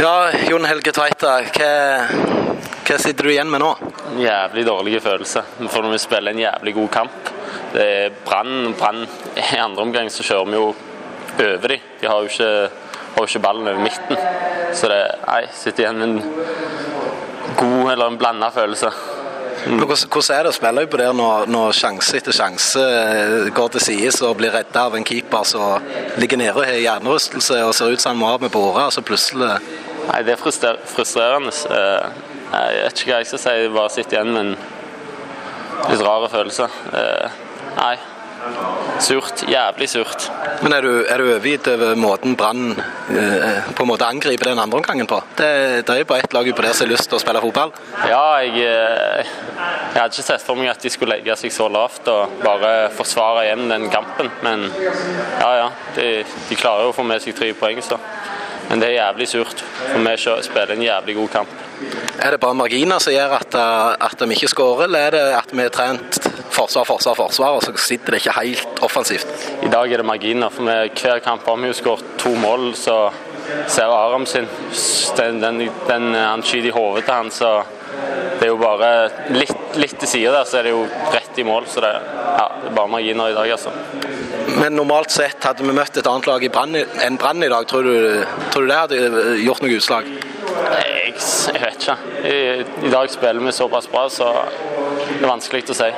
Ja, Jon Helge Tveita, hva, hva sitter du igjen med nå? En jævlig dårlig følelse. For når vi spiller en jævlig god kamp Det er Brann. Brann I andre omgang så kjører vi jo over dem. De har jo ikke, har ikke ballen over midten. Så det Nei, sitter igjen med en god eller en blanda følelse. Men Hvordan, er det å spille på der når, når sjanse etter sjanse eh, går til sides og blir redda av en keeper som ligger nede og har hjernerystelse og ser ut som han må av med båre, og så plutselig Nei, det er frustrer frustrerende. Eh, Jeg vet ikke hva jeg skal si. Jeg bare sitter igjen med en litt rar følelse. Eh, Nei. Surt. Jævlig surt. Men er du, er du overgitt over måten Brann eh, på en måte angriper den andre omgangen på? Det, det er jo bare ett lag på der som har lyst til å spille fotball. Ja, jeg, eh, jeg hadde ikke sett for meg at de skulle legge seg så lavt og bare forsvare igjen den kampen. Men ja, ja. De, de klarer jo å få med seg tre poeng, så. Men det er jævlig surt. For vi spiller en jævlig god kamp. Er det bare marginer som gjør at, at de ikke skårer, eller er det at vi har trent forsvar, forsvar, forsvar, og så sitter det ikke helt offensivt? I dag er det marginer, for med hver kamp har vi jo skåret to mål, så ser Aram sin den, den, den han skyter i hodet til han, så det er jo bare litt, litt til sida der, så er det jo rett i mål. Så det, ja, det er bare marginer i dag, altså. Men normalt sett hadde vi møtt et annet lag i Brann enn Brann i dag. Tror du, tror du det hadde eh, gjort noe utslag? Jeg, jeg vet ikke. I, I dag spiller vi såpass bra, så det er vanskelig å si.